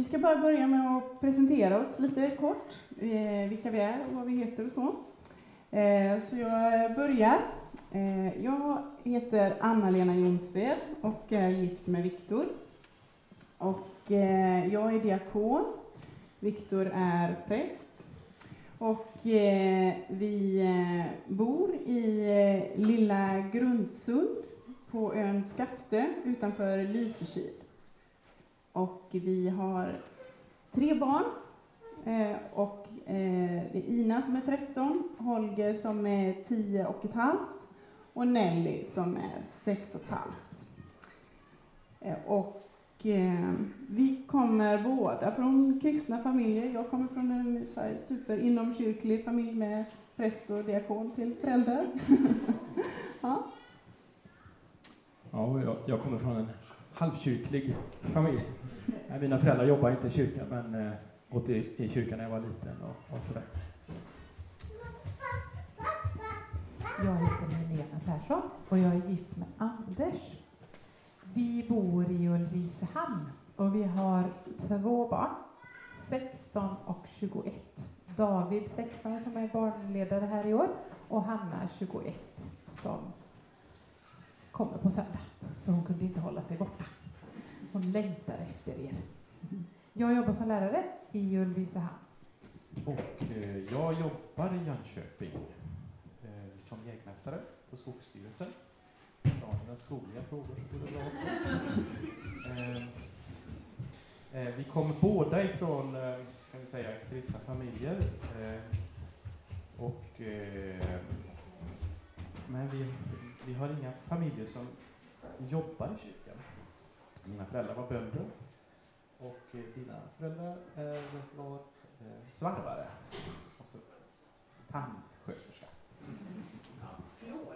vi ska bara börja med att presentera oss lite kort, eh, vilka vi är och vad vi heter och så. Eh, så jag börjar. Eh, jag heter Anna-Lena Jonsved och är gift med Viktor. Och eh, jag är diakon. Viktor är präst. Och eh, vi eh, bor i eh, lilla Grundsund på ön Skaftö utanför Lysekil. Och vi har tre barn. Eh, och eh, det är Ina som är 13, Holger som är 10 och ett halvt och Nelly som är 6 och ett halvt. Eh, och eh, vi kommer båda från kristna familjer. Jag kommer från en super inomkyrklig familj med präst och diakon till föräldrar. ja. Ja, jag, jag kommer från en halvkyrklig familj. Mina föräldrar jobbar inte i kyrkan, men eh, gått i, i kyrkan när jag var liten och, och sådär. Jag heter Helena Persson och jag är gift med Anders. Vi bor i Ulricehamn och vi har två barn, 16 och 21. David 16 som är barnledare här i år och Hanna 21 som kommer på söndag, för hon kunde inte hålla sig borta. Hon längtar efter er. Jag jobbar som lärare i Ulricehamn. Och eh, jag jobbar i Jönköping eh, som jägmästare på Skogsstyrelsen. Så ni några skogliga frågor så går det bra. Eh, eh, vi kommer båda ifrån, eh, kan vi säga, kristna familjer. Eh, och, eh, men vi, vi har inga familjer som jobbar i kyrkan. Mina föräldrar var bönder och eh, dina föräldrar är, var eh, svarvare och så tandsköterska. Flår.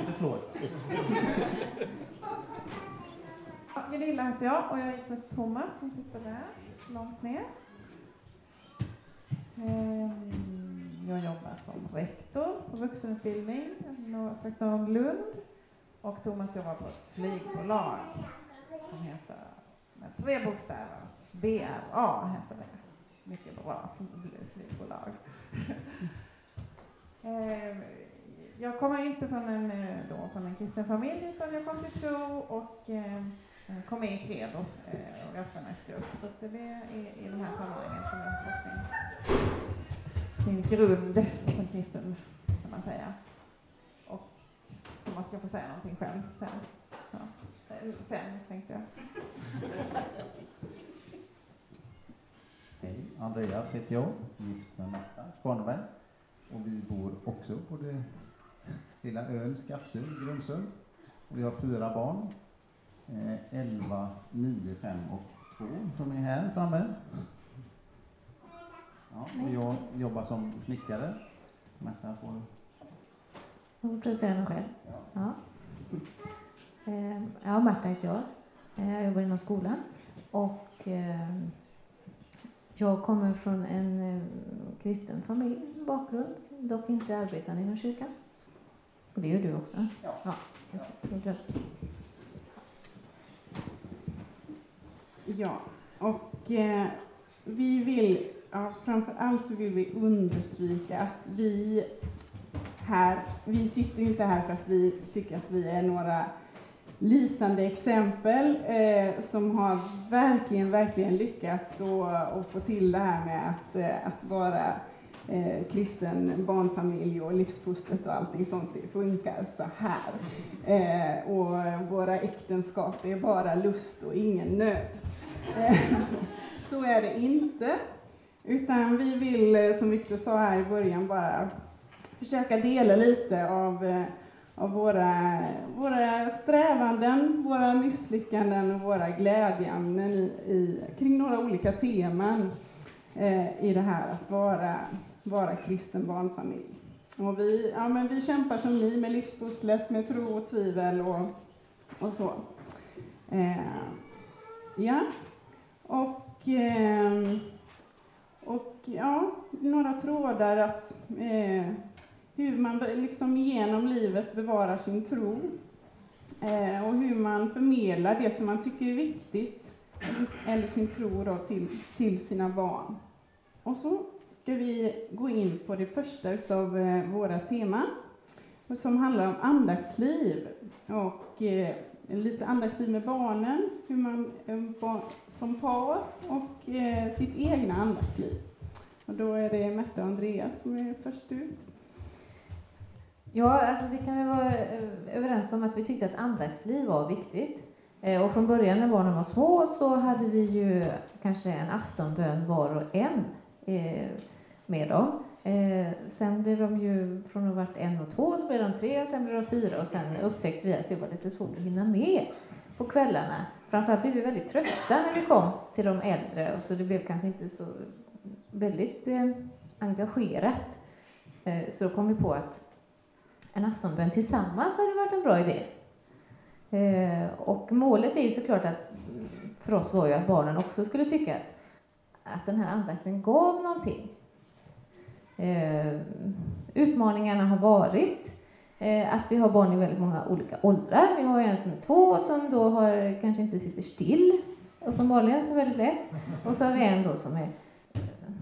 Inte flår. Gunilla heter jag och jag gick med Thomas som sitter där långt ner. Ehm, jag jobbar som rektor på vuxenutbildning strax norr Lund och Thomas jobbar på ett flygbolag som heter med tre bokstäver. BRA heter det. Mycket bra flygbolag. Ehm, jag kommer inte från en, eh, då, från en kristen familj utan jag kom till tro och eh, kom med i Credo eh, och Rastamässgrupp. Så det är i, i de här sammanhangen som jag har sin grund som kristen kan man säga. Och man ska få säga någonting själv sen. Ja. Sen tänkte jag. Hej, Andreas heter jag, gift med Marta Spanberg. Och vi bor också på det lilla ön Skaftö i Grundsund. Vi har fyra barn. Eh, 11, 9, 5 och 2 som är här framme. Ja, och jag jobbar som snickare. Märta får... Jag får presentera mig själv. Ja. Ja. Eh, ja, Märta heter jag. Eh, jag jobbar inom skolan. Och eh, jag kommer från en kristen familj, bakgrund, dock inte arbetande inom kyrkan. Och det gör du också? Ja. ja Ja, och eh, vi vill, ja, framför allt så vill vi understryka att vi här, vi sitter inte här för att vi tycker att vi är några lysande exempel eh, som har verkligen, verkligen lyckats och, och få till det här med att, eh, att vara eh, kristen barnfamilj och livspusslet och allting sånt, det funkar så här. Eh, och våra äktenskap är bara lust och ingen nöd. Eh, så är det inte. Utan vi vill, eh, som Viktor sa här i början, bara försöka dela lite av eh, av våra, våra strävanden, våra misslyckanden och våra glädjeämnen i, i, kring några olika teman eh, i det här att vara, vara kristen barnfamilj. Och vi, ja, men vi kämpar som ni med livspusslet, med tro och tvivel och, och så. Eh, ja, och, Ehm, och ja, några trådar att eh, hur man liksom genom livet bevarar sin tro eh, och hur man förmedlar det som man tycker är viktigt eller sin tro då till, till sina barn. Och så ska vi gå in på det första utav eh, våra teman som handlar om andaktsliv och eh, lite andaktsliv med barnen, hur man eh, som par och eh, sitt egna andaktsliv. Och då är det Märta och Andreas som är först ut. Ja, alltså vi kan väl vara eh, överens om att vi tyckte att andaktsliv var viktigt. Eh, och från början när barnen var små så hade vi ju kanske en aftonbön var och en eh, med dem. Eh, sen blev de ju, från att ha varit en och två, så blev de tre, sen blev de fyra och sen upptäckte vi att det var lite svårt att hinna med på kvällarna. Framförallt blev vi väldigt trötta när vi kom till de äldre, och så det blev kanske inte så väldigt eh, engagerat. Eh, så då kom vi på att en aftonbön tillsammans hade varit en bra idé. Eh, och målet är ju såklart att för oss var ju att barnen också skulle tycka att den här andakten gav någonting. Eh, utmaningarna har varit Eh, att vi har barn i väldigt många olika åldrar. Vi har en som är två som då har, kanske inte sitter still, uppenbarligen så väldigt lätt. Och så har vi en då som är eh,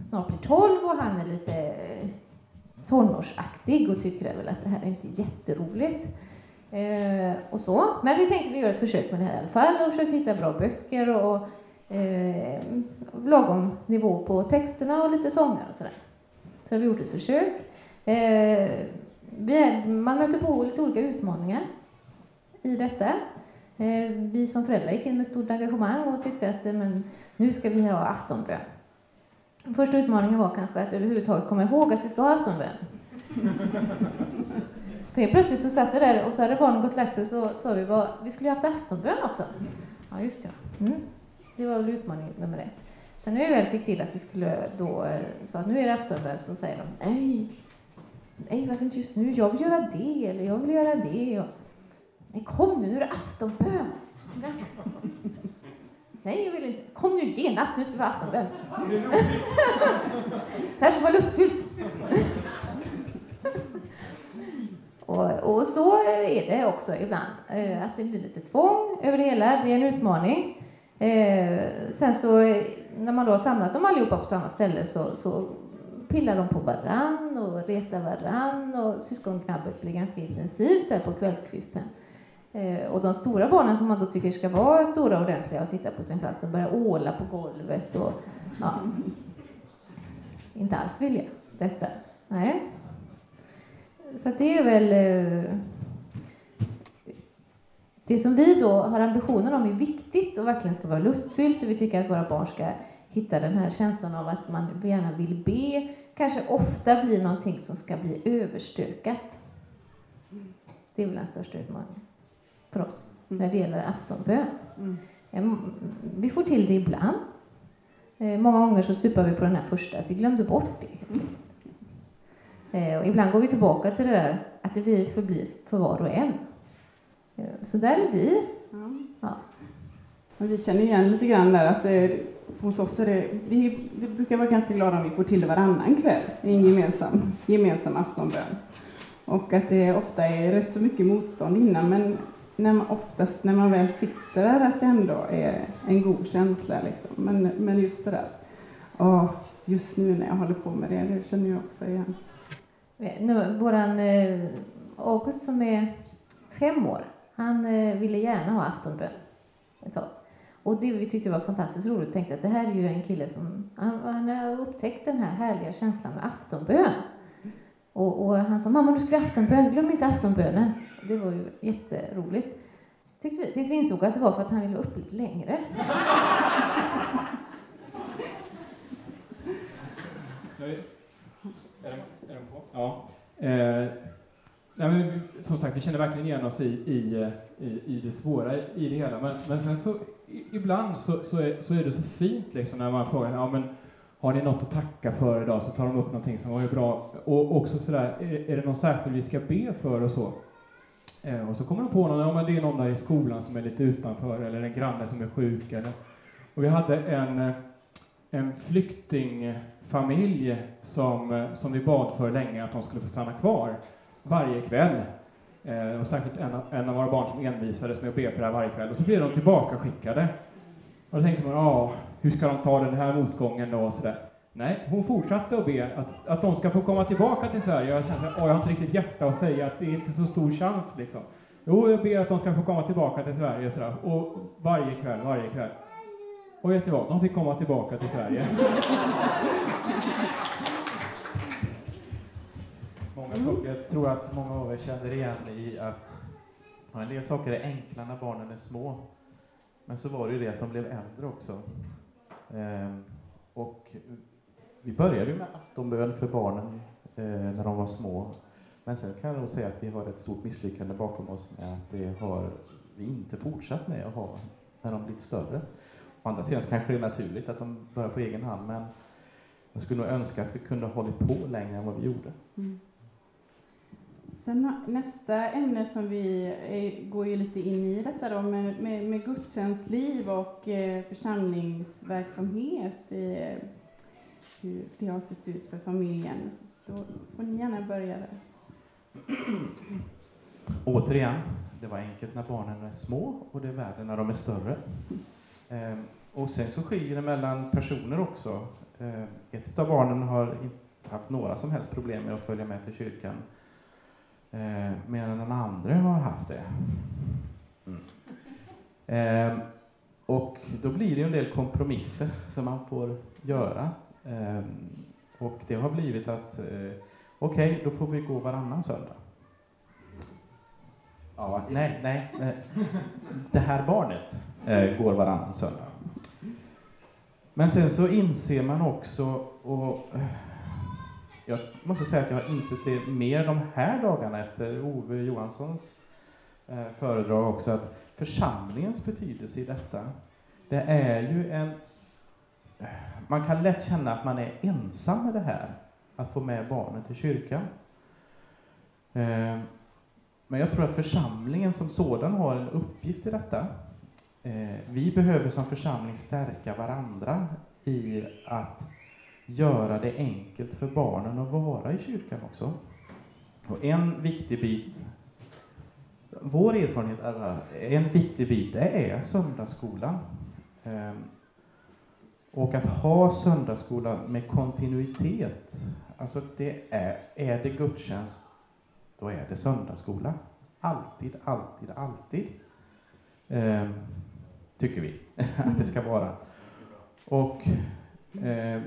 snart blir tolv och han är lite eh, tonårsaktig och tycker väl att det här är inte jätteroligt. Eh, och så. Men vi tänkte vi gör ett försök med det här i alla fall och försöker hitta bra böcker och eh, lagom nivå på texterna och lite sånger och sådär. Så har vi gjort ett försök. Eh, man möter på lite olika utmaningar i detta. Eh, vi som föräldrar gick in med stort engagemang och tyckte att eh, men, nu ska vi ha aftonbön. Första utmaningen var kanske att överhuvudtaget komma ihåg att vi ska ha aftonbön. För plötsligt så satt vi där och så hade barnen gått och lagt sig så sa vi att vi skulle ha haft aftonbön också. Ja, just det. Mm. Det var väl utmaning nummer ett. Sen när vi väl fick till att vi skulle då eh, sa att nu är det aftonbön så säger de nej, nej varför inte just nu, jag vill göra det eller jag vill göra det. Och, nej kom nu, nu är det aftonbön. Nej, jag vill inte. Kom nu genast, nu ska vi ha aftonbön. Det här ska vara lustfyllt. och, och så är det också ibland, eh, att det blir lite tvång över det hela. Det är en utmaning. Eh, sen så när man då har samlat dem allihopa på samma ställe så, så pillar de på varann och retar varann och syskonknabbet blir ganska intensivt där på kvällskvisten. Eh, och de stora barnen som man då tycker ska vara stora och ordentliga och sitta på sin plats, de börjar åla på golvet och ja, inte alls vilja detta. Nej. Så det är väl eh, det som vi då har ambitionen om är viktigt och verkligen ska vara lustfyllt och vi tycker att våra barn ska hitta den här känslan av att man gärna vill be, kanske ofta blir någonting som ska bli överstökat. Det är väl den största utmaningen för oss mm. när det gäller aftonbön. Mm. Vi får till det ibland. Eh, många gånger så stupar vi på den här första, vi glömde bort det. Eh, och ibland går vi tillbaka till det där att blir förblir för var och en. Eh, så där är vi. Ja. ja. vi känner igen lite grann där att hos oss är det, vi, vi brukar vara ganska glada om vi får till det varannan kväll i en gemensam, gemensam aftonbön. Och att det ofta är rätt så mycket motstånd innan, men när man, oftast när man väl sitter där att det ändå är en god känsla. Liksom. Men, men just det där, och just nu när jag håller på med det, det känner jag också igen. Eh, nu, våran eh, August som är fem år, han eh, ville gärna ha aftonbön ett tag. Och det vi tyckte var fantastiskt roligt, tänkte att det här är ju en kille som, han, han har upptäckt den här härliga känslan med aftonbön. Och, och han sa, mamma du ska aftonbön, glöm inte aftonbönen. Det var ju jätteroligt. Tyckte vi, tills vi insåg att det var för att han ville upp lite längre. Är den på? Ja. Eh, Nej, men, som sagt, vi känner verkligen igen oss i, i, i, i det svåra i det hela. Men, men sen så ibland så, så, är, så är det så fint liksom när man frågar ja, men, har ni något att tacka för idag? Så tar de upp någonting som var bra. Och också sådär, är, är det någon särskild vi ska be för och så? Eh, och så kommer de på någon, ja men det är någon där i skolan som är lite utanför eller en granne som är sjuk. Eller, och vi hade en, eh, en flyktingfamilj som, eh, som vi bad för länge att de skulle få stanna kvar varje kväll. Eh, och särskilt en, en av våra barn som envisades med att be för det här varje kväll. Och så blev de tillbaka skickade. Och då tänkte man, ja, hur ska de ta den här motgången då och sådär. Nej, hon fortsatte att be att, att de ska få komma tillbaka till Sverige. Jag kände att jag har inte riktigt hjärta att säga att det är inte så stor chans liksom. Jo, jag ber att de ska få komma tillbaka till Sverige sådär. Och varje kväll, varje kväll. Och vet ni vad? De fick komma tillbaka till Sverige. Saker, jag tror att många av er känner igen i att ja, en del saker är enkla när barnen är små. Men så var det ju det att de blev äldre också. Ehm, och vi började ju med aftonbön för barnen eh, när de var små. Men sen kan jag nog säga att vi har ett stort misslyckande bakom oss med att det har vi inte fortsatt med att ha när de blivit större. Å andra sidan kanske det är naturligt att de börjar på egen hand, men jag skulle nog önska att vi kunde ha hållit på längre än vad vi gjorde. Mm. Sen nästa ämne som vi är, går ju lite in i detta då med, med, med gudstjänstliv och eh, församlingsverksamhet. Eh, hur det har sett ut för familjen. Då får ni gärna börja där. Återigen, det var enkelt när barnen är små och det är värre när de är större. Ehm, och sen så skiljer det mellan personer också. Ehm, ett av barnen har inte haft några som helst problem med att följa med till kyrkan. Ehm, medan den andra har haft det. Mm. Ehm, och då blir det en del kompromisser som man får göra. Ehm, och det har blivit att eh, okej, då får vi gå varannan söndag. Ja, nej, nej. nej. Det här barnet eh, går varannan söndag. Men sen så inser man också, och eh, jag måste säga att jag har insett det mer de här dagarna efter Ove Johanssons eh, föredrag också, att församlingens betydelse i detta, det är ju en... Man kan lätt känna att man är ensam med det här, att få med barnen till kyrkan. Eh, men jag tror att församlingen som sådan har en uppgift i detta. Eh, vi behöver som församling stärka varandra i att göra det enkelt för barnen att vara i kyrkan också. Och en viktig bit, vår erfarenhet är att en viktig bit, det är söndagsskolan. Ehm, och att ha söndagsskola med kontinuitet, alltså det är, är det gudstjänst då är det söndagsskola. Alltid, alltid, alltid. Eh, tycker vi att det ska vara. Och eh,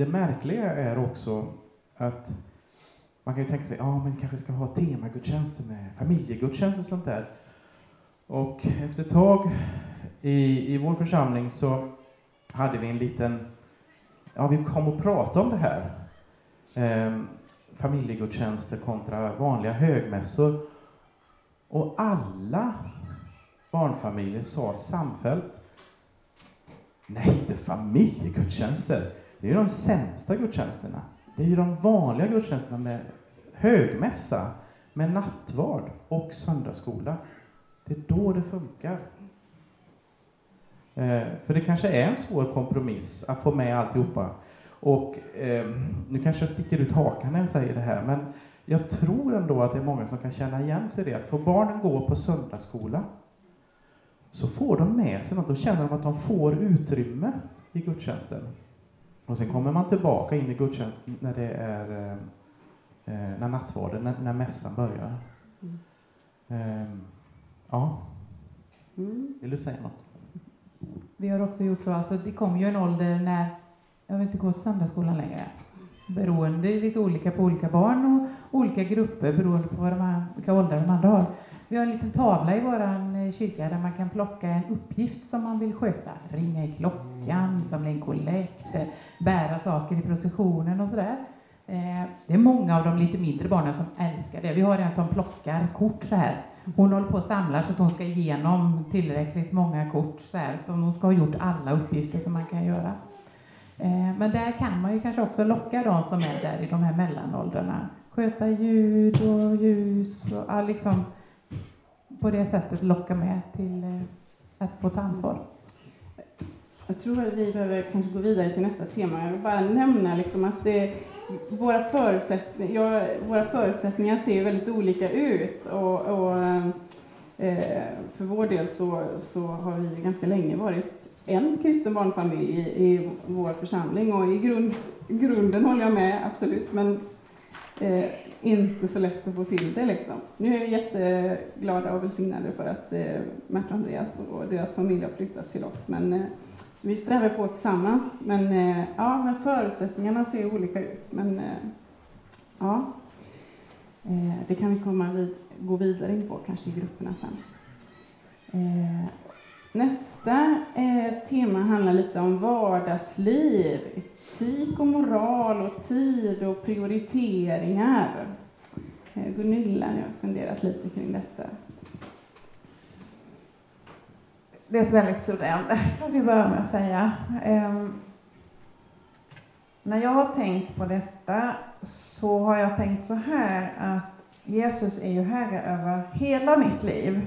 det märkliga är också att man kan ju tänka sig, ja men kanske ska ha temagudstjänster med familjegudstjänst och sånt där. Och efter ett tag i, i vår församling så hade vi en liten, ja vi kom och pratade om det här. Ehm, familjegudstjänster kontra vanliga högmässor. Och alla barnfamiljer sa samfällt Nej, inte familjegudstjänster. Det är ju de sämsta gudstjänsterna. Det är ju de vanliga gudstjänsterna med högmässa, med nattvard och söndagsskola. Det är då det funkar. Eh, för det kanske är en svår kompromiss att få med alltihopa. Och eh, nu kanske jag sticker ut hakan när jag säger det här, men jag tror ändå att det är många som kan känna igen sig i det. Att får barnen gå på söndagsskola så får de med sig något. Då känner de att de får utrymme i gudstjänsten. Och sen kommer man tillbaka in i gudstjänsten när det är eh, eh när nattvarden, när, när mässan börjar. Mm. Eh, ja, Mm. vill du säga något? Vi har också gjort så, alltså det kom ju en ålder när jag vill inte gå till söndagsskolan längre. Beroende, lite olika på olika barn och olika grupper beroende på vad de här, vilka åldrar de andra har. Vi har en liten tavla i vår kyrka där man kan plocka en uppgift som man vill sköta. Ringa i klockan, samla in kollekt, bära saker i processionen och sådär. Eh, Det är många av de lite mindre barnen som älskar det. Vi har en som plockar kort så här. Hon håller på och samlar så att hon ska igenom tillräckligt många kort så här. Så hon ska ha gjort alla uppgifter som man kan göra. Eh, Men där kan man ju kanske också locka de som är där i de här mellanåldrarna. Sköta ljud och ljus och ja, liksom på det sättet locka med till eh, att få ta ansvar. Jag tror att vi behöver kanske gå vidare till nästa tema. Jag vill bara nämna liksom att det, våra, förutsättningar, ja, våra förutsättningar ser väldigt olika ut. Och, och, Eh, för vår del så, så har vi ganska länge varit en kristen barnfamilj i, i vår församling och i grund, grunden håller jag med, absolut, men eh, inte så lätt att få till det liksom. Nu är vi jätteglada och välsignade för att eh, Märta och Andreas och deras familj har flyttat till oss, men eh, vi strävar på tillsammans. Men, eh, ja, men förutsättningarna ser olika ut, men eh, ja, eh, det kan vi komma vid, gå vidare in på kanske i grupperna sen. Eh, Nästa eh, tema handlar lite om vardagsliv, etik och moral och tid och prioriteringar. Eh, Gunilla, ni har funderat lite kring detta. Det är ett väldigt stort ämne, kan vi börja med att säga. Eh, när jag har tänkt på detta så har jag tänkt så här att Jesus är ju herre över hela mitt liv.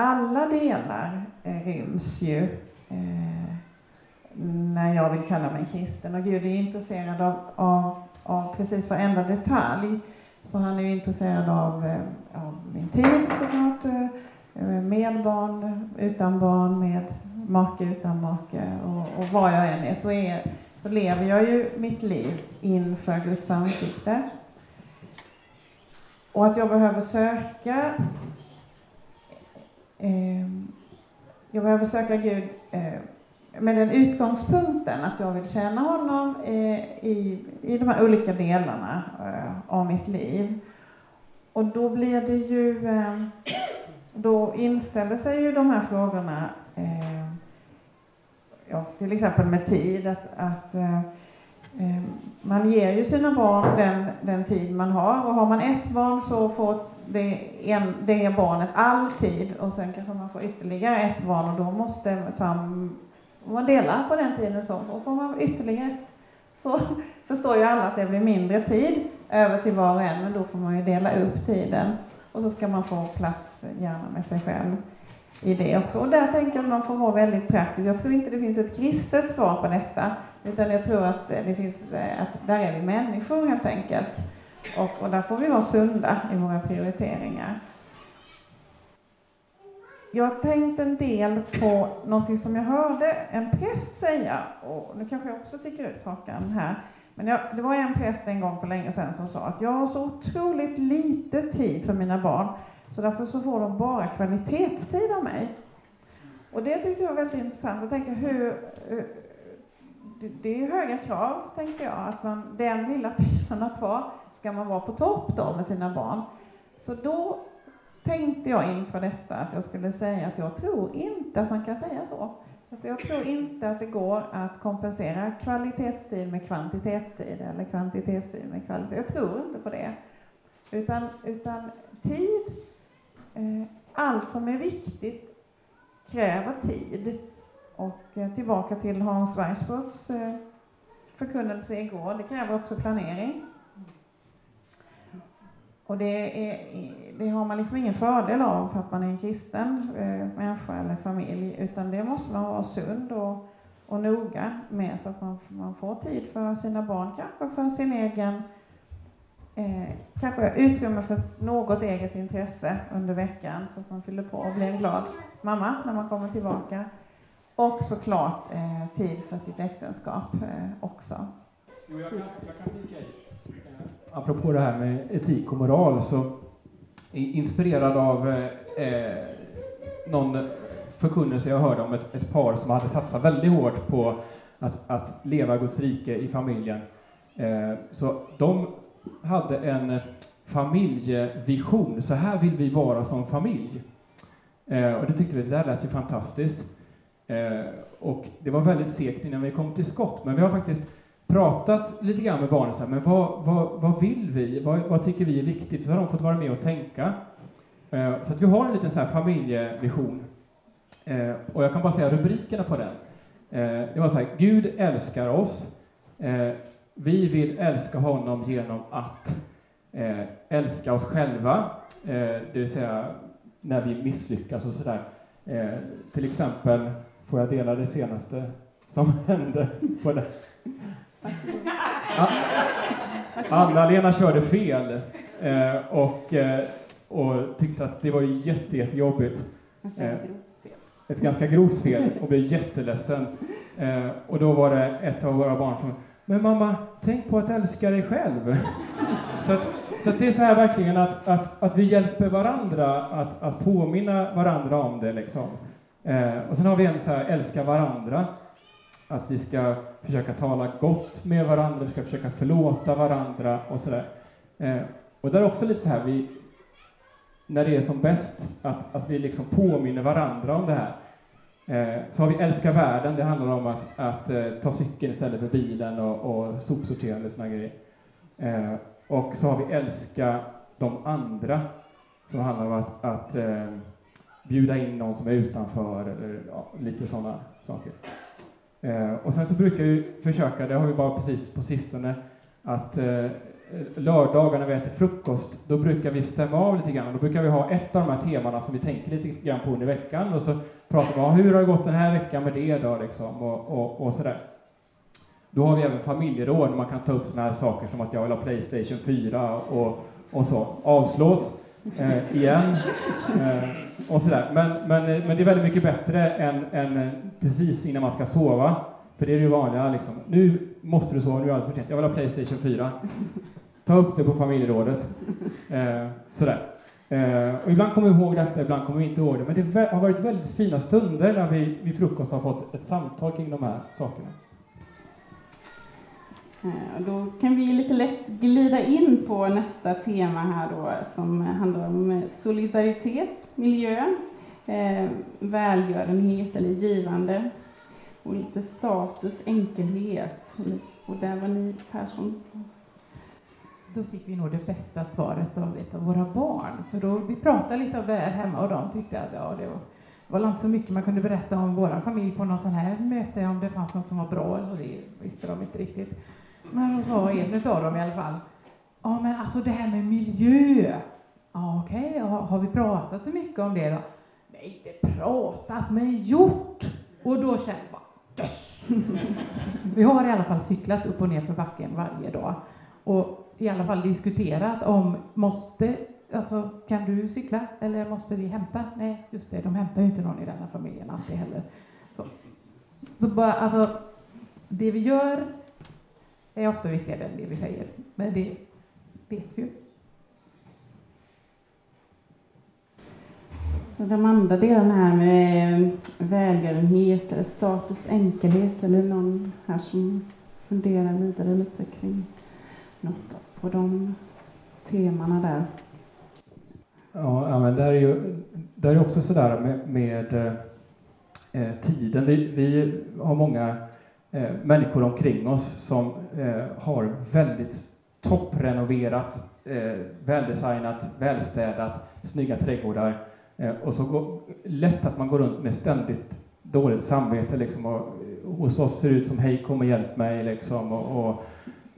Alla delar eh, ryms ju eh, när jag vill kalla mig kristen. Och Gud är intresserad av, av, av precis varenda detalj. Så han är intresserad av, eh, av min tid såklart, med barn, utan barn, med make, utan make och, och var jag än är så, är så lever jag ju mitt liv inför Guds ansikte. Och att jag behöver söka Ehm, jag behöver söka Gud eh, med den utgångspunkten att jag vill känna honom eh, i, i de här olika delarna eh, av mitt liv. Och då blir det ju, eh, då inställer sig ju de här frågorna, eh, ja, till exempel med tid, att, att eh, ehm, man ger ju sina barn den, den tid man har och har man ett barn så får det, en, det barnet alltid och sen kanske man får ytterligare ett barn och då måste sam, om man delar på den tiden så och får man ytterligare ett så förstår ju alla att det blir mindre tid över till var och en men då får man ju dela upp tiden och så ska man få plats gärna med sig själv i det också. Och där tänker jag att man får vara väldigt praktisk. Jag tror inte det finns ett kristet svar på detta utan jag tror att det finns, eh, att där är vi människor helt enkelt. Och, och där får vi vara sunda i våra prioriteringar. Jag har tänkt en del på någonting som jag hörde en präst säga, och nu kanske jag också sticker ut hakan här, men jag, det var en präst en gång för länge sedan som sa att jag har så otroligt lite tid för mina barn, så därför så får de bara kvalitetstid av mig. Och det tyckte jag var väldigt intressant att tänka hur, eh, det är höga krav, tänkte jag, att man, den lilla tiden man har kvar ska man vara på topp då med sina barn. Så då tänkte jag inför detta att jag skulle säga att jag tror inte att man kan säga så. Att jag tror inte att det går att kompensera kvalitetstid med kvantitetstid eller kvantitetstid med kvalitet. Jag tror inte på det. Utan, utan tid, eh, allt som är viktigt kräver tid. Och eh, tillbaka till Hans Weissbrotts eh, förkunnelse igår, det kräver också planering. Och det, är, det, har man liksom ingen fördel av för att man är en kristen eh, människa eller familj, utan det måste man vara sund och, och noga med så att man, man får tid för sina barn, kanske för sin egen eh, kanske utrymme för något eget intresse under veckan så att man fyller på och blir en glad mamma när man kommer tillbaka. Och såklart eh, tid för sitt äktenskap eh, också. Jo, jag kan, jag kan flika i apropå det här med etik och moral, så inspirerad av eh, eh, någon förkunnelse jag hörde om ett, ett, par som hade satsat väldigt hårt på att, att leva Guds rike i familjen. Eh, så de hade en familjevision, så här vill vi vara som familj. Eh, och det tyckte vi, det där lät ju fantastiskt. Eh, och det var väldigt segt innan vi kom till skott, men vi har faktiskt pratat lite grann med barnen, så här, men vad, vad, vad vill vi? Vad, vad, tycker vi är viktigt? Så har de fått vara med och tänka. Eh, så att vi har en liten så här familjevision. Eh, och jag kan bara säga rubrikerna på den. Eh, det var så här, Gud älskar oss. Eh, vi vill älska honom genom att eh, älska oss själva, eh, det vill säga när vi misslyckas och sådär. Till exempel, får jag dela det senaste som hände på det? Anna-Lena körde fel. Eh, och eh, och tyckte att det var jätte, jättejobbigt. Alltså, Eh. Ett ganska grovt fel och blev jätteledsen. Och då var det ett av våra barn som Men mamma, tänk på att älska dig själv. så att, så att det är så här verkligen att, att, att vi hjälper varandra att, att påminna varandra om det liksom. Och sen har vi en så här, älska varandra. Att vi ska försöka tala gott med varandra, vi ska försöka förlåta varandra och sådär. Eh, och där är också lite så här, vi, när det är som bäst, att, att vi liksom påminner varandra om det här. Eh, så har vi Älska världen, det handlar om att, att eh, ta cykeln istället för bilen och, och sopsorterande och sådana grejer. Eh, och så har vi Älska de andra, som handlar om att, att eh, bjuda in någon som är utanför, eller ja, lite sådana saker. Eh, och sen så brukar vi försöka, det har vi bara precis på sistone, att eh, lördagar när vi äter frukost, då brukar vi stämma av lite grann. Då brukar vi ha ett av de här temana som vi tänker lite grann på under veckan och så pratar vi om hur har det gått den här veckan med det då liksom och, och, och sådär. Då har vi även familjeråd, man kan ta upp sådana här saker som att jag vill ha Playstation 4 och, och så. Avslås eh, igen. Eh, och sådär. Men, men, eh, men det är väldigt mycket bättre än, än eh, precis innan man ska sova. För det är det vanliga liksom. Nu måste du sova, nu är det alldeles för sent. Jag vill ha Playstation 4. Ta upp det på familjerådet. Eh, sådär. Eh, och ibland kommer vi ihåg detta, ibland kommer vi inte ihåg det. Men det har varit väldigt fina stunder när vi vid frukost har fått ett samtal kring de här sakerna. Eh, och Då kan vi lite lätt glida in på nästa tema här då som handlar om eh, solidaritet, miljö, eh, välgörenhet eller givande och lite status, enkelhet. Och där var ni Persson. Då fick vi nog det bästa svaret av ett av våra barn. För då, vi pratade lite om det här hemma och de tyckte att ja, det var, det var inte så mycket man kunde berätta om vår familj på någon sån här möte, om det fanns något som var bra, och det visste de inte riktigt. Men då sa en av dem i alla fall, ja men alltså det här med miljö, ja okej, ja, har vi pratat så mycket om det då? Nej, inte pratat, men gjort! Och då kände jag bara, yes! Vi har i alla fall cyklat upp och ner för backen varje dag. Och i alla fall diskuterat om måste, alltså kan du cykla eller måste vi hämta? Nej, just det, de hämtar ju inte någon i denna familjen alltid heller. Så, så bara, alltså, det vi gör är ofta viktigare än det vi säger, men det vet vi ju. De andra delarna här med välgörenhet, eller status, enkelhet eller någon här som funderar vidare lite kring något på de temana där. Ja, ja men där är ju där är också sådär med, med eh, tiden. Vi, vi har många eh, människor omkring oss som eh, har väldigt topprenoverat, eh, väldesignat, välstädat, snygga trädgårdar. Eh, och så går, lätt att man går runt med ständigt dåligt samvete liksom. Och, eh, hos oss ser det ut som hej kom och hjälp mig liksom. Och, och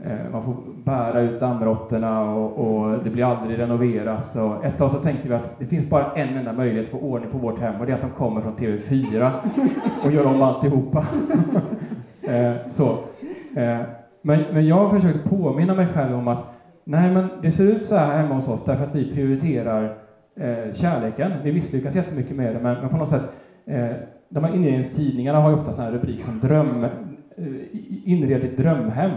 eh, man får bära ut dammråttorna och, och det blir aldrig renoverat. Och ett tag så tänkte vi att det finns bara en enda möjlighet att få ordning på vårt hem och det är att de kommer från TV4 och gör om alltihopa. eh, så. Eh, men, men jag har försökt påminna mig själv om att nej, men det ser ut så här hemma hos oss därför att vi prioriterar eh, kärleken. Vi misslyckas jättemycket med det, men, men på något sätt eh, de här inredningstidningarna har ju ofta sådana här rubriker som dröm, eh, inred ditt drömhem.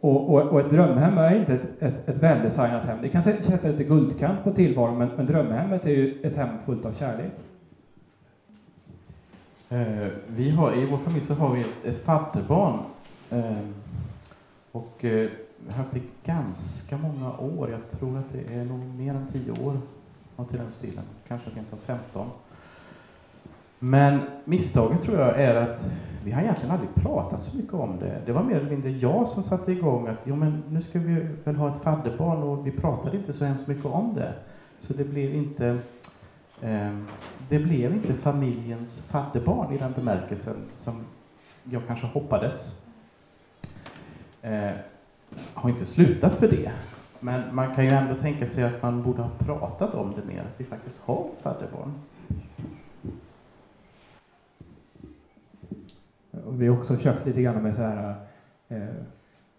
Och, och, och, ett drömhem är inte ett, ett, ett väldesignat hem. Det kan sätta lite guldkant på tillvaron, men, men drömhemmet är ju ett hem fullt av kärlek. Eh, vi har, I vår familj så har vi ett, ett fadderbarn. Eh, och eh, vi har haft det ganska många år. Jag tror att det är nog mer än tio år. Något till den stilen. Kanske rent av 15. Men misstaget tror jag är att vi har egentligen aldrig pratat så mycket om det. Det var mer eller mindre jag som satte igång att jo, men nu ska vi väl ha ett fadderbarn och vi pratade inte så hemskt mycket om det. Så det blev inte Ehm, det blev inte familjens fadderbarn i den bemärkelsen som jag kanske hoppades. Eh, har inte slutat för det. Men man kan ju ändå tänka sig att man borde ha pratat om det mer, att vi faktiskt har fadderbarn. Och vi har också köpt lite grann med så här, eh,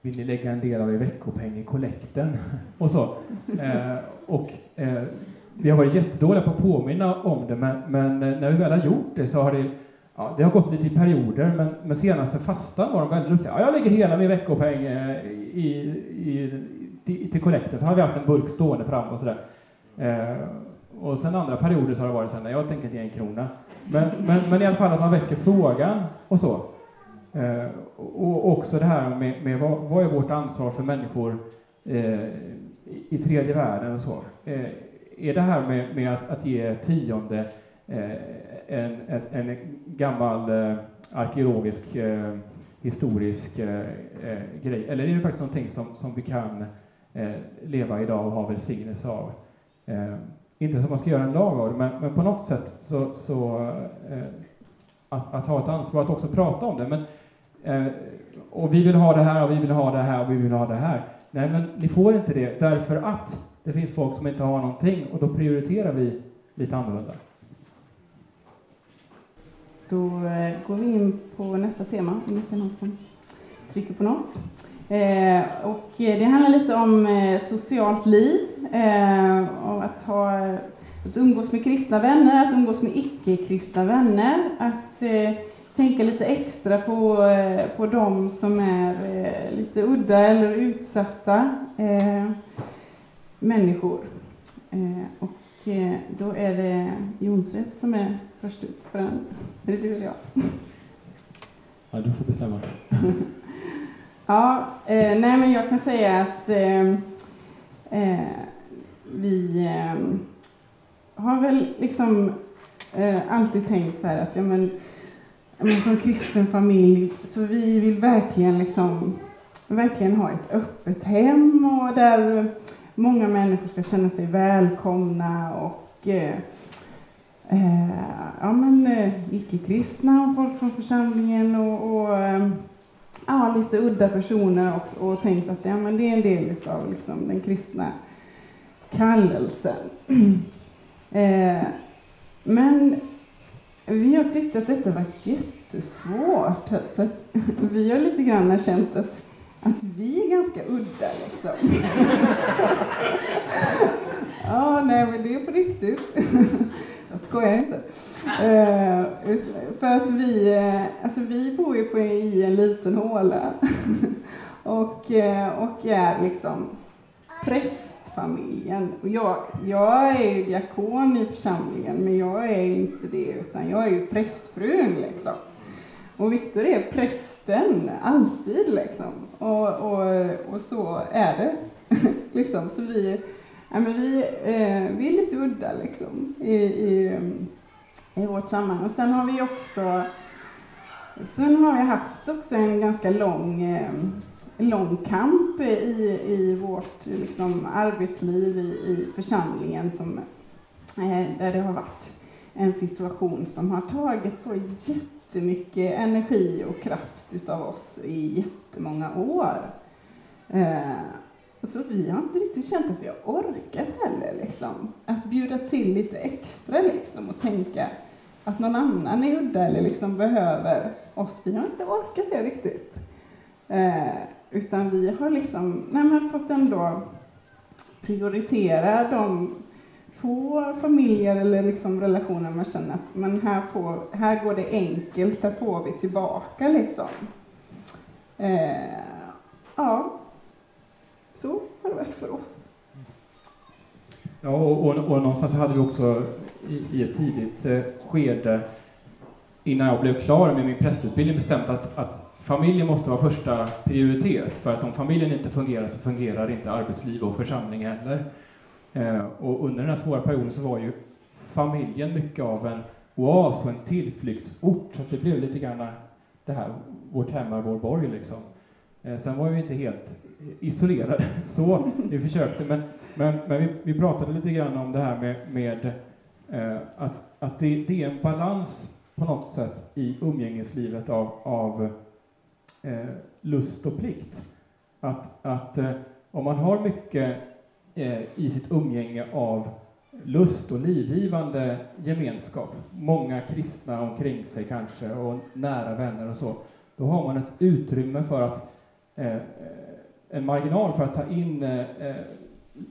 vill ni lägga en del av er veckopeng i kollekten? och så. Eh, och eh, vi har varit jättedåliga på att påminna om det, men, men eh, när vi väl har gjort det så har det Ja, det har gått lite i perioder, men, men senaste fastan var de väldigt duktiga. Ja, jag lägger hela min veckopeng eh, i, i, i, till kollekten, så har vi haft en burk stående fram och sådär. Eh, och sen andra perioder så har det varit så jag tänker inte ge en krona. Men, men, men i alla fall att man väcker frågan och så. Eh, och också det här med, med vad, vad, är vårt ansvar för människor eh, i tredje världen och så. Eh, är det här med, med att, att ge tionde eh, en, en, en, gammal eh, arkeologisk eh, historisk eh, eh, grej, eller är det faktiskt någonting som, som vi kan eh, leva idag och ha välsignelse av? inte som man ska göra en lag av det, men, men på något sätt så, så att, att, ha ett ansvar att också prata om det. Men, och vi vill ha det här och vi vill ha det här och vi vill ha det här. Nej, men ni får inte det därför att det finns folk som inte har någonting och då prioriterar vi lite annorlunda. Då eh, går vi in på nästa tema, om det är någon som trycker på något. Eh, och eh, det handlar lite om eh, socialt liv, eh, och att, ha, att umgås med kristna vänner, att umgås med icke-kristna vänner, att tänka lite extra på, på de som är lite udda eller utsatta människor. och då är det Jonsrätt som är först ut på den. Är det du eller jag? Ja, du får bestämma. ja, eh, nej men jag kan säga att eh, eh, vi eh, har väl liksom eh, alltid tänkt så här att ja, men, men som kristen familj så vi vill verkligen liksom verkligen ha ett öppet hem och där många människor ska känna sig välkomna och eh, eh, ja, men, eh, icke-kristna och folk från församlingen och, och eh, ja, lite udda personer också och tänkt att ja, men det är en del av liksom, den kristna kallelsen. eh, men vi har tyckt att detta varit jättesvårt för att vi har lite grann känt att, att vi är ganska udda liksom. ja, nej men det är på riktigt. Jag skojar inte. Eh, för att vi, eh, alltså vi bor ju på, i en liten håla och, eh, och är liksom prästfamiljen. Och jag, jag är ju diakon i församlingen, men jag är inte det, utan jag är ju prästfrun liksom. Och Viktor är prästen, alltid liksom. Och, och, och så är det. liksom. Så vi, Ja, men vi, eh, vi är lite udda liksom, i, i, i vårt sammanhang. Och sen har vi också Sen har vi haft också en ganska lång, eh, lång kamp i, i vårt liksom, arbetsliv i, i församlingen som, eh, där det har varit en situation som har tagit så jättemycket energi och kraft utav oss i jättemånga år. Eh, så vi har inte riktigt känt att vi har orkat heller, liksom. Att bjuda till lite extra liksom, och tänka att någon annan är udda eller liksom behöver oss. Vi har inte orkat det riktigt. Eh, utan vi har liksom, nej, fått ändå prioritera de få familjer eller liksom relationer man känner att men här, får, här går det enkelt, här får vi tillbaka liksom. Eh, ja, så har det varit för oss. Ja, och, och, och någonstans hade vi också i, i ett tidigt eh, skede, innan jag blev klar med min prästutbildning, bestämt att, att familjen måste vara första prioritet, för att om familjen inte fungerar så fungerar inte arbetsliv och församling heller. Eh, och under den här svåra perioden så var ju familjen mycket av en oas och en tillflyktsort, så det blev lite grann det här, vårt hem är vår borg liksom. Eh, sen var vi inte helt isolerade, så vi försökte, men, men, men vi, vi, pratade lite grann om det här med, med eh, att, att det, det, är en balans på något sätt i umgängeslivet av, av eh, lust och plikt. Att, att eh, om man har mycket Eh, i sitt umgänge av lust och livgivande gemenskap, många kristna omkring sig kanske och nära vänner och så, då har man ett utrymme för att eh, en marginal för att ta in eh, eh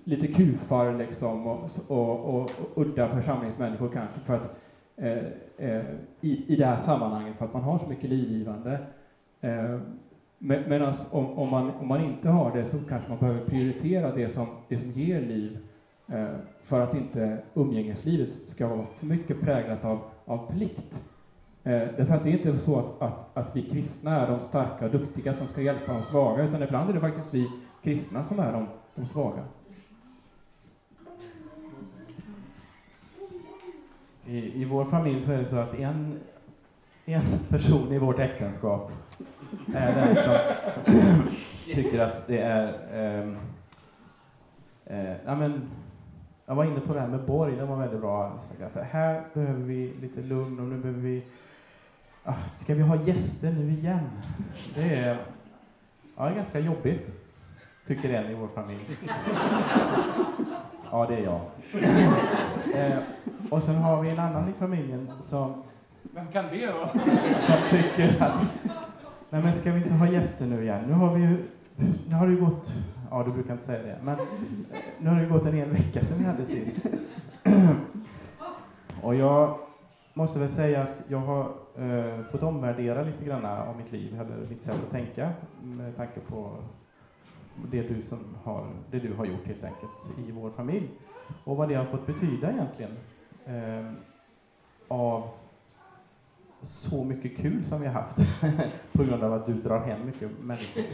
lite kufar liksom och, och, och, och udda församlingsmänniskor kanske för att eh, eh, i, i det här sammanhanget för att man har så mycket livgivande. Eh, men om, om, man, om man inte har det så kanske man behöver prioritera det som, det som ger liv eh, för att inte umgängeslivet ska vara för mycket präglat av, av plikt. Eh, därför att det är inte så att, att, att vi kristna är de starka och duktiga som ska hjälpa de svaga, utan ibland är det faktiskt vi kristna som är de, de svaga. I, I vår familj så är det så att en, en person i vårt äktenskap är den som tycker att det är... Eh, eh, ja, men, jag var inne på det här med Borg, det var väldigt bra. Att här behöver vi lite lugn och nu behöver vi... Ah, ska vi ha gäster nu igen? Det är, ja, det är ganska jobbigt, tycker en i vår familj. Ja, det är jag. Eh, och sen har vi en annan i familjen som... Vem kan det vara? Som tycker att... Nej, men ska vi inte ha gäster nu igen? Nu har vi ju... Nu har det ju gått... Ja, du brukar inte säga det. Men nu har det ju gått en hel vecka sedan vi hade sist. Och jag måste väl säga att jag har eh, fått omvärdera lite grann av mitt liv, eller mitt sätt att tänka, med tanke på det du, som har, det du har gjort helt enkelt i vår familj. Och vad det har fått betyda egentligen eh, av så mycket kul som vi har haft på grund av att du drar hem mycket människor.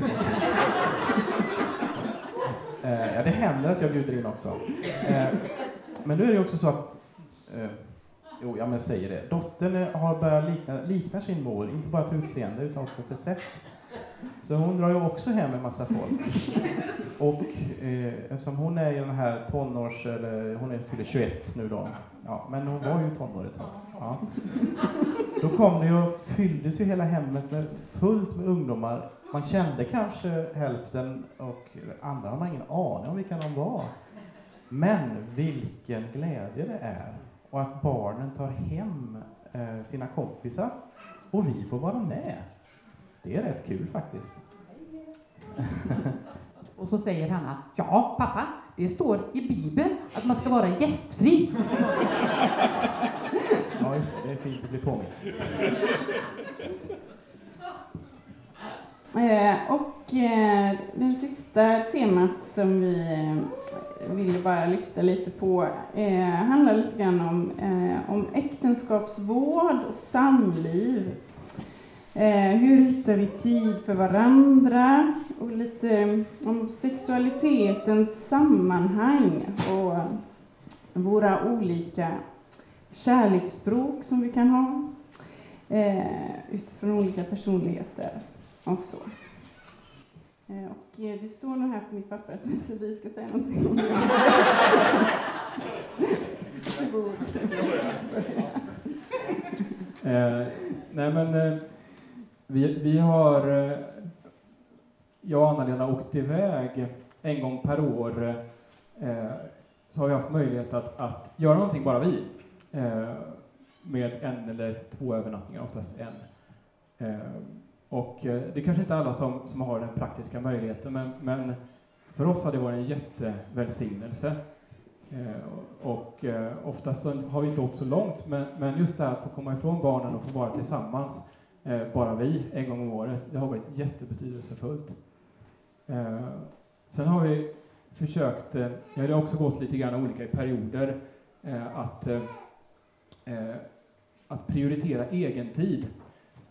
eh, ja, det händer att jag bjuder in också. Eh, men nu är det också så att eh, Jo, ja men säger det. Dottern har börjat likna, likna sin mor, inte bara till utseende utan också till sätt. Så hon drar ju också hem en massa folk. Och eh, eftersom hon är i den här tonårs, eller hon är fyller 21 nu då, ja, men hon var ju tonår ett tag. Ja. Då kom det ju och fylldes ju hela hemmet med fullt med ungdomar. Man kände kanske hälften och andra har man ingen aning om vilka de var. Men vilken glädje det är och att barnen tar hem eh, sina kompisar och vi får vara med. Det är rätt kul faktiskt. Och så säger Hanna, ja pappa, det står i Bibeln att man ska vara gästfri. Ja, just det. Det är fint att bli påmind. Eh, och eh, det sista temat som vi eh, ville bara lyfta lite på eh, handlar lite grann om, om äktenskapsvård och samliv. Eh, hur hittar vi tid för varandra? Och lite eh, om sexualitetens sammanhang och våra olika kärleksspråk som vi kan ha eh, utifrån olika personligheter och så. Eh, och eh, det står nog här på mitt papper att vi ska säga någonting om det. Varsågod. Eh, nej men, eh, vi, vi har, eh, jag och Anna-Lena åkt iväg en gång per år, eh, så har vi haft möjlighet att, att göra någonting bara vi, eh, med en eller två övernattningar, oftast en. Eh, och eh, det är kanske inte alla som, som har den praktiska möjligheten, men, men för oss har det varit en jättevälsignelse. Eh, och eh, oftast har vi inte åkt så långt, men, men just det här att få komma ifrån barnen och få vara tillsammans, Eh, bara vi, en gång om året, det har varit jättebetydelsefullt. Eh, sen har vi försökt, eh, det har också gått lite grann olika i perioder, eh, att, eh, eh, att prioritera egen tid.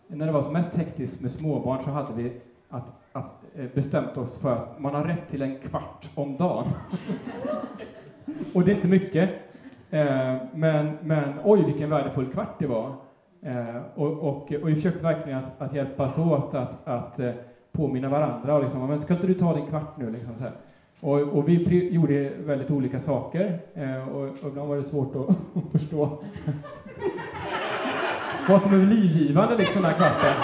När det var som mest hektiskt med småbarn så hade vi att, att eh, bestämt oss för att man har rätt till en kvart om dagen. Och det är inte mycket. Eh, men, men oj, vilken värdefull kvart det var. Eh, och, och, och vi försökte verkligen att, att hjälpas åt att, att eh, påminna varandra. Och liksom, men ska inte du ta din kvart nu? Liksom, så här. Och, och vi gjorde väldigt olika saker. Eh, och, och ibland var det svårt att, att förstå vad som är livgivande liksom, den här kvarten.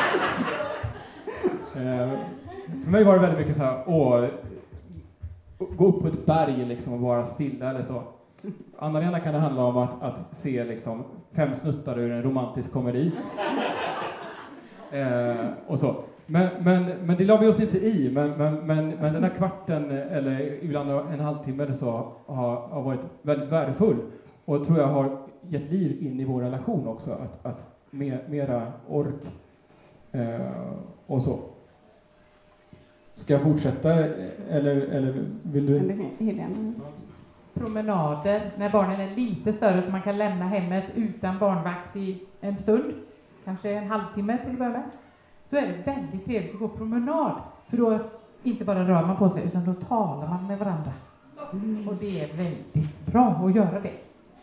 Eh, för mig var det väldigt mycket så här, åh, gå upp på ett berg liksom och vara stilla eller så. Anna-Lena kan det handla om att, att se liksom fem snuttar ur en romantisk komedi. Eh, och så. Men, men, men det la vi oss inte i, men, men, men, men den här kvarten, eller ibland en halvtimme eller så, har, har varit väldigt värdefull och tror jag har gett liv in i vår relation också, att, att mer, mera ork eh, och så. Ska jag fortsätta, eller, eller vill du? Helena? Promenader när barnen är lite större så man kan lämna hemmet utan barnvakt i en stund, kanske en halvtimme till att börja med. Så är det väldigt trevligt att gå promenad, för då inte bara rör man på sig utan då talar man med varandra. Och det är väldigt bra att göra det.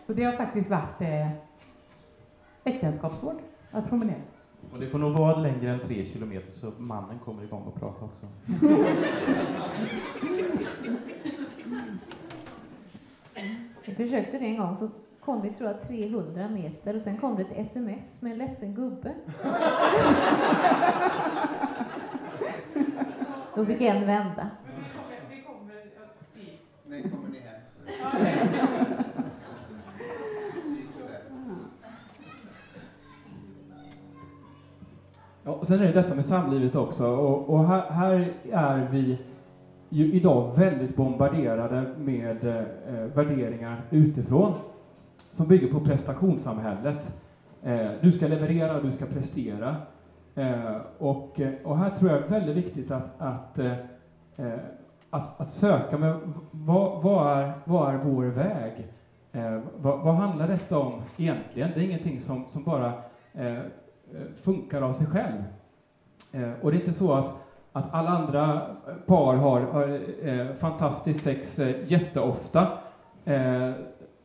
Så det har faktiskt varit eh, äktenskapsvård att promenera. Och det får nog vara längre än tre kilometer så mannen kommer igång och pratar också. Vi försökte det en gång, så kom vi tror jag 300 meter och sen kom det ett sms med en ledsen gubbe. Då fick en vända. Nu kommer ni hem. Ja, och sen är det detta med samlivet också, och, och här, här är vi ju idag väldigt bombarderade med eh, eh, värderingar utifrån som bygger på prestationssamhället. Eh, du ska leverera, du ska prestera. Eh, och, eh, och här tror jag det är väldigt viktigt att, att, eh, eh, att, att söka med vad, vad, är, vad är vår väg? Eh, vad, vad handlar detta om egentligen? Det är ingenting som, som bara funkar av sig själv. och det är inte så att att alla andra eh, par har, har eh, fantastiskt sex eh, jätteofta. Eh,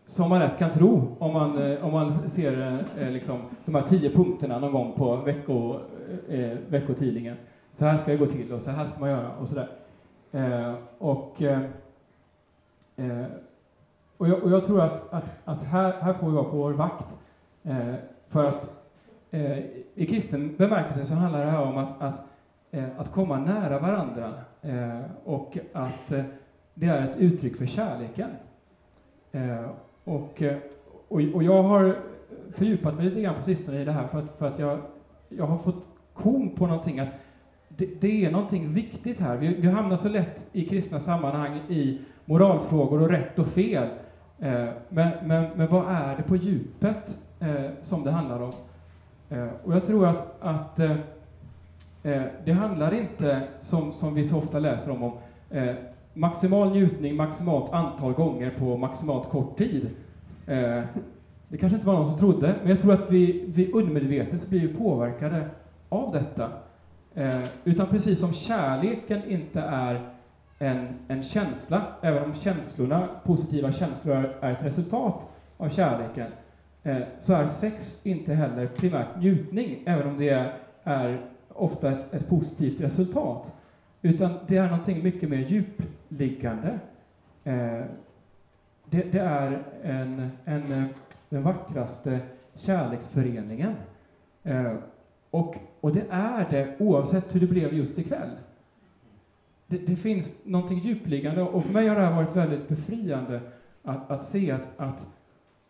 som man rätt kan tro om man, eh, om man ser eh, eh, liksom, de här tio punkterna någon gång på vecko, eh, eh, veckotidningen. Så här ska det gå till och så här ska man göra och sådär. Eh, och, och, jag, och jag tror att, att, att här, här får vi vara på vår vakt. för att i kristen bemärkelse så handlar det här om att, att Eh, att komma nära varandra eh, och att eh, det är ett uttryck för kärleken. Och, och, jag har fördjupat mig lite grann på sistone i det här för att, för att jag, jag har fått kom på någonting att det, det, är någonting viktigt här. Vi, vi hamnar så lätt i kristna sammanhang i moralfrågor och rätt och fel. men, men, men vad är det på djupet som det handlar om? och jag tror att, att Eh, det handlar inte, som, som vi så ofta läser om, om eh, maximal njutning maximalt antal gånger på maximalt kort tid. Eh, det kanske inte var någon som trodde, men jag tror att vi, vi undermedvetet blir påverkade av detta. Eh, utan precis som kärleken inte är en, en känsla, även om känslorna, positiva känslor är ett resultat av kärleken, eh, så är sex inte heller primärt njutning, även om det är, är ofta ett, ett positivt resultat, utan det är någonting mycket mer djupliggande. Eh, det, det, är en, en, den vackraste kärleksföreningen. Eh, och, och det är det oavsett hur det blev just ikväll. Det, det finns någonting djupliggande och för mig har det här varit väldigt befriande att, att se att, att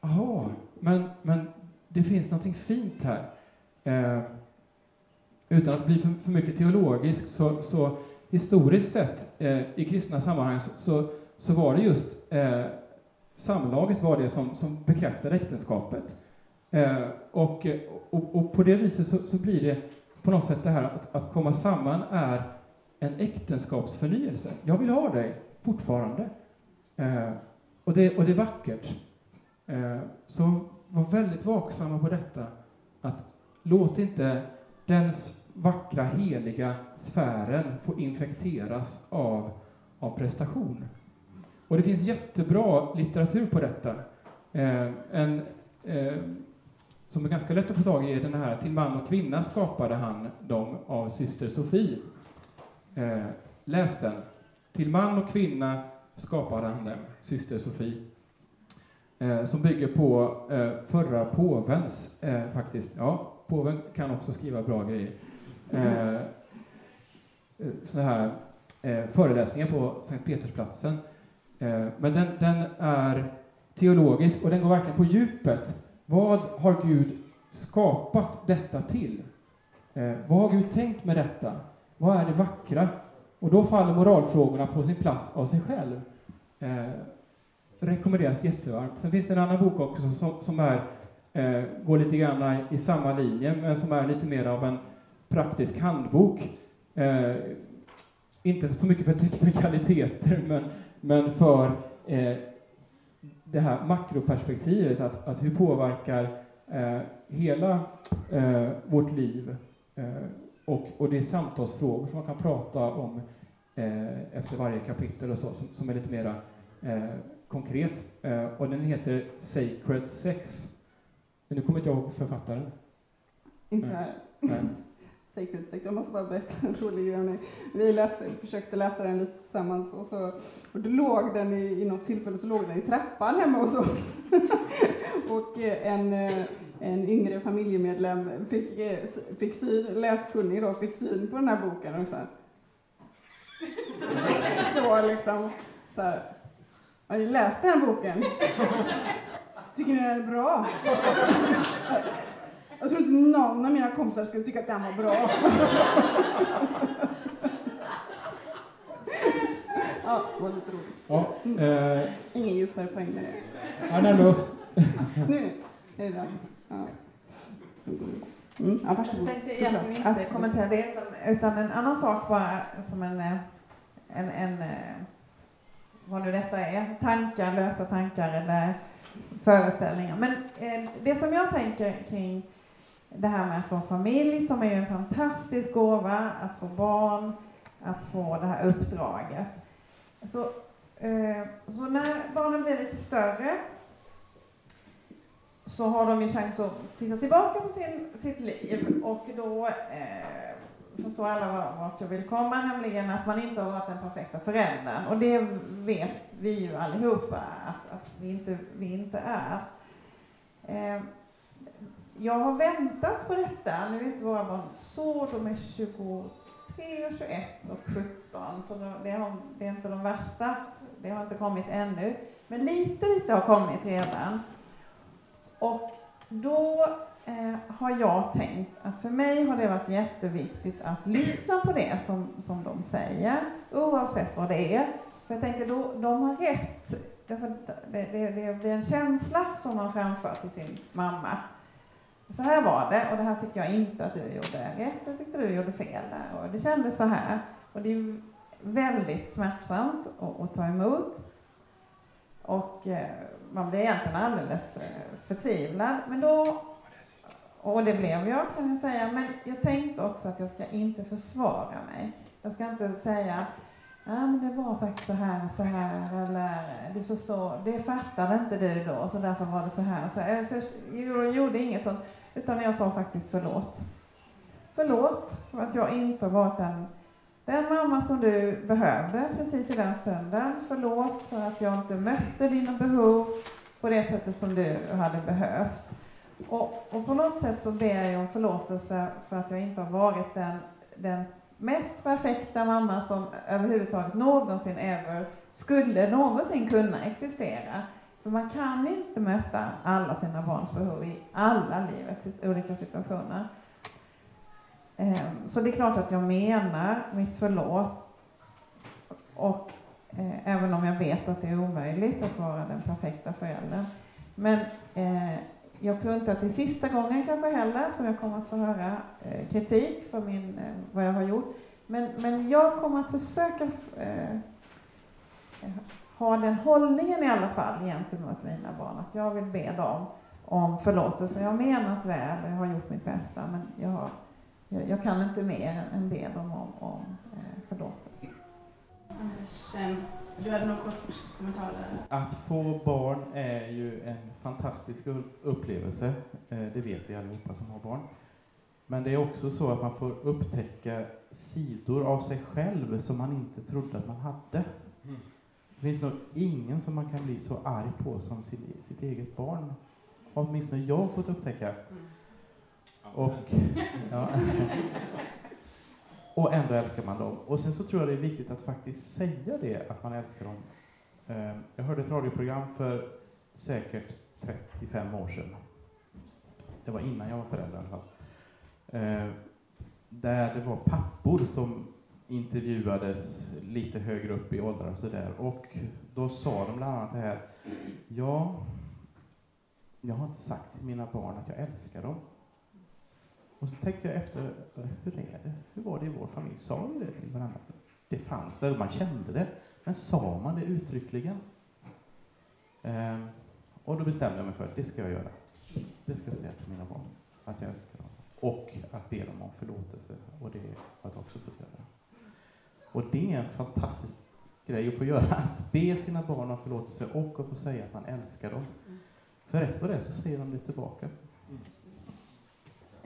aha, men, men det finns någonting fint här. Eh, utan att bli för, för mycket teologisk, så, så historiskt sett eh, i kristna sammanhang så, så, så var det just eh, samlaget var det som, som bekräftade äktenskapet. Eh, och, och, och, på det viset så, så, blir det på något sätt det här att, att komma samman är en äktenskapsförnyelse. Jag vill ha dig fortfarande. Eh, och, det, och det är vackert. Eh, så var väldigt vaksamma på detta. Att låt inte den vackra, heliga sfären får infekteras av, av prestation. Och det finns jättebra litteratur på detta. Eh, en, eh, som är ganska lätt att få tag i är den här Till man och kvinna skapade han dem av syster Sofie. Eh, läs den. Till man och kvinna skapade han dem, syster Sofie. Eh, som bygger på eh, förra påvens, eh, faktiskt, ja, påven kan också skriva bra grejer. Eh, eh, så här eh, föreläsningar på Sankt Petersplatsen. Eh, men den, den är teologisk och den går verkligen på djupet. Vad har Gud skapat detta till? Eh, vad har Gud tänkt med detta? vad är det vackra? Och då faller moralfrågorna på sin plats av sig själv. Eh, rekommenderas jättevarmt. Sen finns det en annan bok också som, som är, eh, går lite grann i samma linje, men som är lite mer av en praktisk handbok. Eh, inte så mycket för teknikaliteter, men, men för eh, det här makroperspektivet, att, att hur påverkar eh, hela eh, vårt liv eh, och, och det är samtalsfrågor som man kan prata om eh, efter varje kapitel och så, som, som är lite mera eh, konkret. Eh, och den heter Sacred Sex. Men nu kommer inte jag ihåg författaren. Inte Nej. här. Nej. Sacred Sex. Jag måste bara berätta en rolig grej. Vi läste, försökte läsa den lite tillsammans och, så, och då låg den i, i något tillfälle så låg den i trappan hemma hos oss. och eh, en, eh, en yngre familjemedlem fick, eh, fick syn, läskunnig då, fick syn på den här boken och så här. Så liksom, så här. Har ni läst den här boken? Tycker ni den är bra? Jag tror inte någon av mina kompisar skulle tycka att den var bra. ja, det var lite roligt. Ja, eh, Ingen djupare poäng med det. här närmar oss. Nu är det dags. Ja. Mm, ja, Jag varsågod. tänkte egentligen inte Absolut. kommentera det, utan, utan en annan sak bara som en, eh, en, en eh, vad nu detta är, tankar, lösa tankar eller föreställningar. Men eh, det som jag tänker kring det här med att få familj, som är en fantastisk gåva, att få barn, att få det här uppdraget. Så, eh, så när barnen blir lite större så har de ju chans att titta tillbaka på sin, sitt liv och då eh, förstår alla vart jag vill komma, nämligen att man inte har varit den perfekta föräldern. Och det vet vi ju allihopa att, att vi, inte, vi inte är. Eh, jag har väntat på detta, nu är inte våra barn så, de är 23, 21 och 17, så det, har, det är inte de värsta, det har inte kommit ännu. Men lite, lite har kommit redan. Och då eh, har jag tänkt att för mig har det varit jätteviktigt att lyssna på det som, som de säger, oavsett vad det är. För jag tänker, då, de har rätt. Därför det, det, det blir en känsla som man framför till sin mamma. Så här var det och det här tycker jag inte att du gjorde rätt, jag tyckte du gjorde fel där och det kändes så här. Och det är väldigt smärtsamt att, att ta emot. Och eh, man blir egentligen alldeles eh, förtvivlad. Men då, och det blev jag kan jag säga, men jag tänkte också att jag ska inte försvara mig. Jag ska inte säga Ja, men det var faktiskt så här och så här, eller du förstår, det fattade inte du då, så därför var det så här. Så, här. så jag gjorde inget sånt, utan jag sa faktiskt förlåt. Förlåt för att jag inte varit den, den mamma som du behövde precis i den stunden. Förlåt för att jag inte mötte dina behov på det sättet som du hade behövt. Och, och på något sätt så ber jag om förlåtelse för att jag inte har varit den, den mest perfekta mamma som överhuvudtaget någonsin ever skulle någonsin kunna existera. För man kan inte möta alla sina barns behov i alla livets olika situationer. Ehm, så det är klart att jag menar mitt förlåt. Och eh, även om jag vet att det är omöjligt att vara den perfekta föräldern. Men eh, jag tror inte att det är sista gången kanske heller som jag kommer att få höra eh, kritik för min, eh, vad jag har gjort. Men, men jag kommer att försöka eh, ha den hållningen i alla fall gentemot mina barn, att jag vill be dem om förlåtelse. Jag har menat väl och jag har gjort mitt bästa, men jag, har, jag, jag kan inte mer än be dem om, om eh, förlåtelse. Anders, eh, du hade någon kort kommentar där? Att få barn är ju en fantastisk upplevelse. Eh, Det vet vi allihopa som har barn. Men det är också så att man får upptäcka sidor av sig själv som man inte trodde att man hade. Det finns nog ingen som man kan bli så arg på som sin, sitt eget barn. Har åtminstone jag fått upptäcka. Och, ja. och ändå älskar man dem. Och sen så tror jag det är viktigt att faktiskt säga det, att man älskar dem. Ehm, jag hörde ett radioprogram för säkert 35 år sedan. Det var innan jag var förälder i alla fall. Ehm, där det var pappor som intervjuades lite högre upp i åldrar och sådär. Och då sa de bland annat det här, ja, jag har inte sagt till mina barn att jag älskar dem. Och så tänkte jag efter, hur är det? Hur var det i vår familj? Sa vi det till varandra? Det fanns där, man kände det. Men sa man det uttryckligen? Ehm, och då bestämde jag mig för att det ska jag göra. Det ska jag säga till mina barn, att jag älskar dem. Och att be dem om förlåtelse. Och det har jag också fått göra. Och det är en fantastisk grej att få göra. Att be sina barn om förlåtelse och att få säga att man älskar dem. För rätt vad det är så ser de det tillbaka.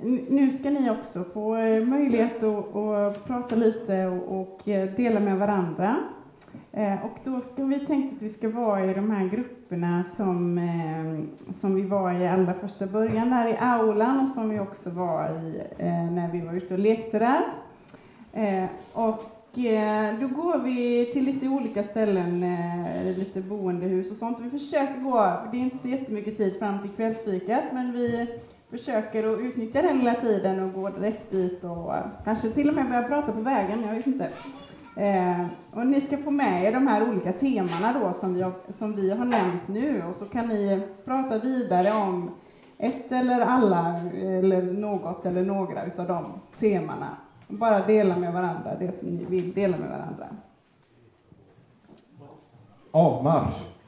Nu ska ni också få eh, möjlighet att, att prata lite och, och eh, dela med varandra. Eh, och då ska vi tänkt att vi ska vara i de här grupperna som, som vi var i allra första början där i aulan och som vi också var i när vi var ute och lekte där. Och då går vi till lite olika ställen, lite boendehus och sånt. Vi försöker gå, det är inte så jättemycket tid fram till kvällsfikat, men vi försöker att utnyttja den lilla tiden och gå direkt dit och eh, kanske till och med börja prata på vägen, jag vet inte. Eh, och ni ska få med er de här olika temana då som vi, har, som vi har nämnt nu och så kan ni prata vidare om ett eller alla eller något eller några utav de temana. Bara dela med varandra det som ni vill dela med varandra. Avmarsch!